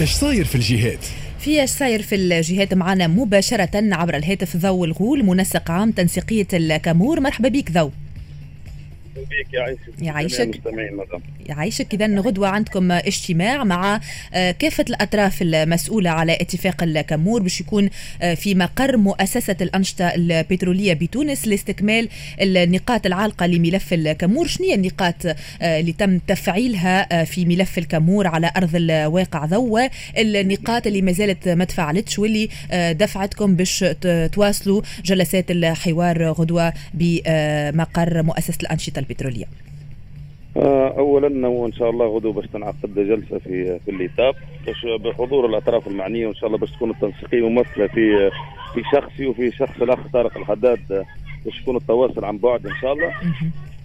إيش صاير في الجهات؟ في إيش صاير في الجهات معنا مباشرة عبر الهاتف ضو الغول منسق عام تنسيقية الكامور مرحبا بك ضو يعيشك يعيشك. يعيشك إذا غدوة عندكم اجتماع مع آه، كافة الأطراف المسؤولة على اتفاق الكامور باش يكون آه، في مقر مؤسسة الأنشطة البترولية بتونس لاستكمال النقاط العالقة لملف الكامور. شنو هي النقاط آه، اللي تم تفعيلها في ملف الكامور على أرض الواقع ذو النقاط اللي ما زالت ما تفعلتش واللي دفعتكم باش تواصلوا جلسات الحوار غدوة بمقر مؤسسة الأنشطة البترولية. آه، اولا وان شاء الله غدو باش تنعقد جلسة في في الليتاب باش بحضور الأطراف المعنية وإن شاء الله باش تكون التنسيقية ممثلة في في شخصي وفي شخص الاخ طارق الحداد باش يكون التواصل عن بعد إن شاء الله.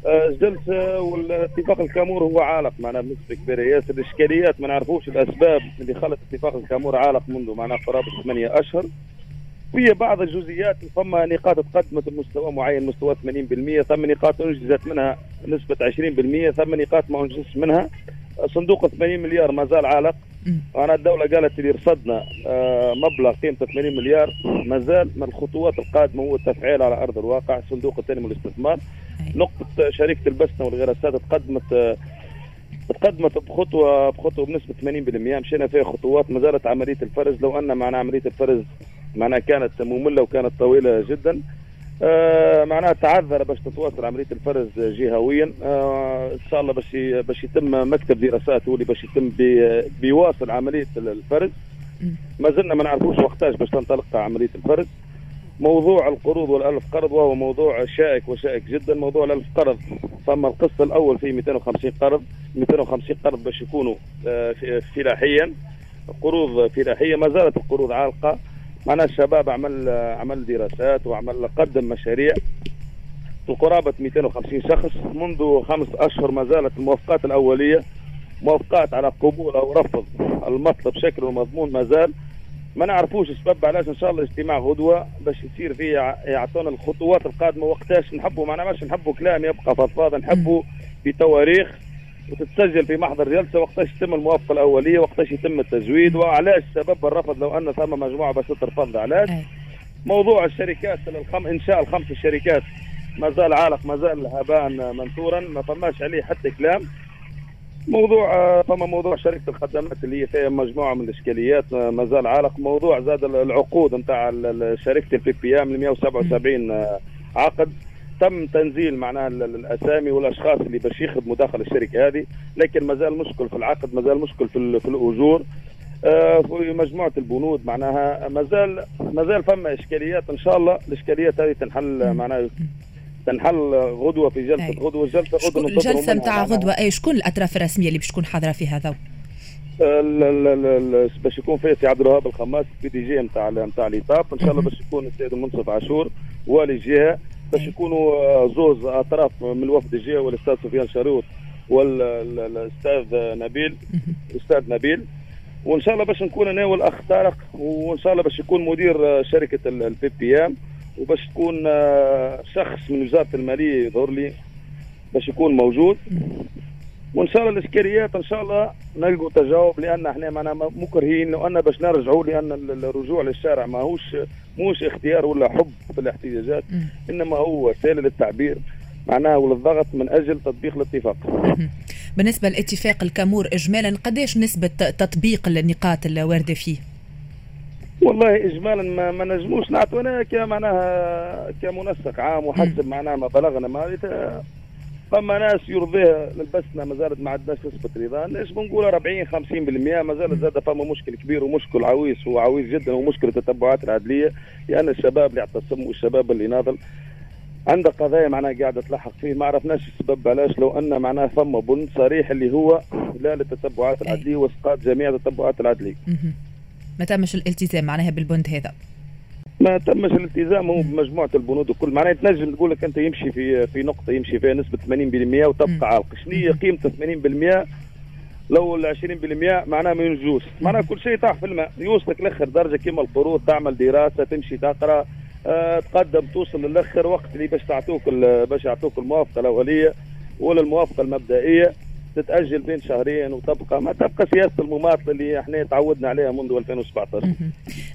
آه، الجلسة والاتفاق الكامور هو عالق معنا بنسبة كبيرة. ياسر الإشكاليات ما نعرفوش الأسباب اللي خلت اتفاق الكامور عالق منذ معناه قرابة ثمانية أشهر. في بعض الجزئيات فما نقاط تقدمت بمستوى معين مستوى 80% ثم نقاط أنجزت منها نسبة 20% ثم نقاط ما انجزش منها. صندوق 80 مليار ما زال عالق. وأنا الدولة قالت اللي رصدنا آه، مبلغ قيمته 80 مليار. ما زال من الخطوات القادمة هو التفعيل على أرض الواقع صندوق التنمية والاستثمار. نقطة شركة البسنة والغراسات تقدمت آه، تقدمت بخطوة بخطوة بنسبة 80% مشينا فيها خطوات ما زالت عملية الفرز. لو أن معناها عملية الفرز معناها كانت مملة وكانت طويلة جدا. آه معناها تعذر باش تتواصل عملية الفرز جهويا. آه إن شاء الله باش باش يتم مكتب دراسات هو اللي باش يتم بي- بيواصل عملية الفرز. ما زلنا ما نعرفوش وقتاش باش تنطلق عملية الفرز. موضوع القروض والألف قرض وهو موضوع شائك وشائك جدا. موضوع الألف قرض ثم القسط الأول فيه 250 قرض. 250 قرض باش يكونوا آه، فلاحيا. قروض فلاحية ما زالت القروض عالقة. معنا الشباب عمل عمل دراسات وعمل قدم مشاريع. في قرابة 250 شخص منذ خمس أشهر ما زالت الموافقات الأولية موافقات على قبول أو رفض المطلب شكل ومضمون ما زال. ما نعرفوش السبب علاش إن شاء الله اجتماع غدوة باش يصير فيه يع- يعطونا الخطوات القادمة وقتاش نحبوا. معنا ماش نحبوا كلام يبقى فضفاضة نحبوا بتواريخ وتتسجل في محضر جلسة وقتاش يتم الموافقة الأولية وقتاش يتم التزويد وعلاش سبب الرفض لو أن ثم مجموعة باش ترفض علاش؟ أي. موضوع الشركات الخم... انشاء الخمس الشركات ما زال عالق ما زال هباء منثورا ما فماش عليه حتى كلام موضوع آه، فما موضوع شركة الخدمات اللي هي فيها مجموعة من الإشكاليات آه، ما زال عالق. موضوع زاد ال- العقود نتاع شركة ال BBM 177 آه، عقد. تم تنزيل معناها ال- ال- الأسامي والأشخاص اللي باش يخدموا داخل الشركة هذه لكن ما زال مشكل في العقد ما زال مشكل في, في الأجور آه، في مجموعة البنود معناها ما زال ما زال فما إشكاليات إن شاء الله الإشكاليات هذه تنحل معناها تنحل غدوة في جلسة أي. غدوة جلسة شكون غدوه منها نتاع. غدوة أي شكون الأطراف الرسمية اللي باش تكون حاضرة في هذا باش يكون فيه سي عبد الوهاب الخماس PDG نتاع نتاع l'ETAP إن شاء الله. باش يكون السيد المنصف عاشور والي الجهه باش أي. يكونوا آه، زوز أطراف من وفد الجهه والأستاذ سفيان شاروت والاستاذ نبيل. الأستاذ نبيل وإن شاء الله باش نكون أنا والاخ طارق وإن شاء الله باش يكون مدير آه، شركة ال BBM وباش تكون آه، شخص من وزارة المالية يظهر لي باش يكون موجود وإن شاء الله الاشكاليات إن شاء الله نلقوا تجاوب لأن إحنا معنا مكرهين لو ان باش نرجعوا لأن ال- الرجوع للشارع ماهوش موش اختيار ولا حب في الاحتجاجات. إنما هو وسيله للتعبير معناها وللضغط من أجل تطبيق الاتفاق. مهم. بالنسبة لاتفاق الكامور إجمالا قديش نسبة تطبيق النقاط الواردة فيه والله اجمالا ما, ما نجموش نعطوا أنا كمعناها كمنسق عام وحسب معناها ما بلغنا ما فما ناس يرضيها لبسنا ما زالت ما عندناش نسبة رضا. ليش بنقول 40 50% ما زالت زاد فما مشكل كبير ومشكل عويص وعويص جدا ومشكلة التتبعات العدلية. لأن الشباب اللي يعتصم والشباب اللي ناضل عنده قضايا معناها قاعدة تلحق فيه. ما عرفناش السبب علاش؟ لو أن معناها ثم بند صريح اللي هو لا للتتبعات العدلية وإسقاط جميع التتبعات العدلية. ما تمش الالتزام معناها بالبند هذا. ما تمش الالتزام هو بمجموعة البنود وكل. معناها تنجم تقول لك أنت يمشي في في نقطة يمشي فيها نسبة 80% مم. وتبقى عالق شنو هي قيمة 80% لو ال 20% معناها ما ينجوش. معناها كل شيء طاح في الماء. يوصلك لآخر درجة كيما القروض تعمل دراسة تمشي تقرأ آه تقدم توصل للآخر وقت اللي باش تعطوك باش يعطوك الموافقة الأولية ولا الموافقه المبدئية. تتأجل بين شهرين وتبقى ما تبقى سياسة المماطلة اللي إحنا تعودنا عليها منذ 2017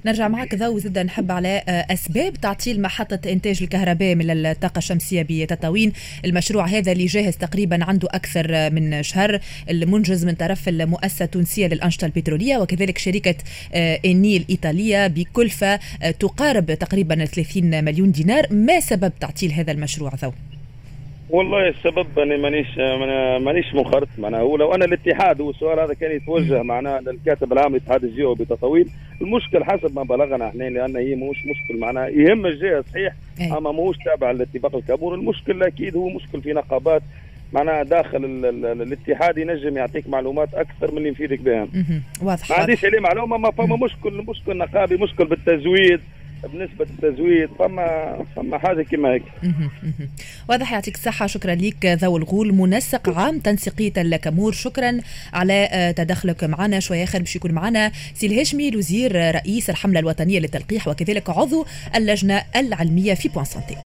نرجع معك ذو زد نحب على آه، أسباب تعطيل محطة إنتاج الكهرباء من الطاقة الشمسية بتطاوين. المشروع هذا اللي جاهز تقريبا عنده أكثر من شهر. المنجز من طرف المؤسسة التونسية للأنشطة البترولية وكذلك شركة آه، النيل الايطاليه بكلفة آه، تقارب تقريبا 30 مليون دينار. ما سبب تعطيل هذا المشروع ذو؟ والله السبب أني مانيش مانيش منخرط. معناها هو لو أنا الاتحاد والسؤال هذا كان يتوجه معناها للكاتب العام للاتحاد الجيو بتطويل المشكل حسب ما بلغنا إحنا لأن هي مش مشكل معناها يهم الجهة صحيح إيه. أما ماهوش تابع لاتفاق الكابور. المشكل أكيد هو مشكل في نقابات. معناها داخل الاتحاد ينجم يعطيك معلومات أكثر من اللي نفيدك بها. واضح. ما عنديش عليه معلومة ما فما مشكل. مشكل نقابي مشكل بالتزويد. بنسبة التزويد فما فما حاجة كما هيك. واضح يعطيك الصحة شكرا لك ضو الغول. منسق عام تنسيقية الكامور شكرا على آه، تدخلك معنا شوية آخر باش يكون معنا سي الهاشمي الوزير رئيس الحملة الوطنية للتلقيح وكذلك عضو اللجنة العلمية في Point Santé.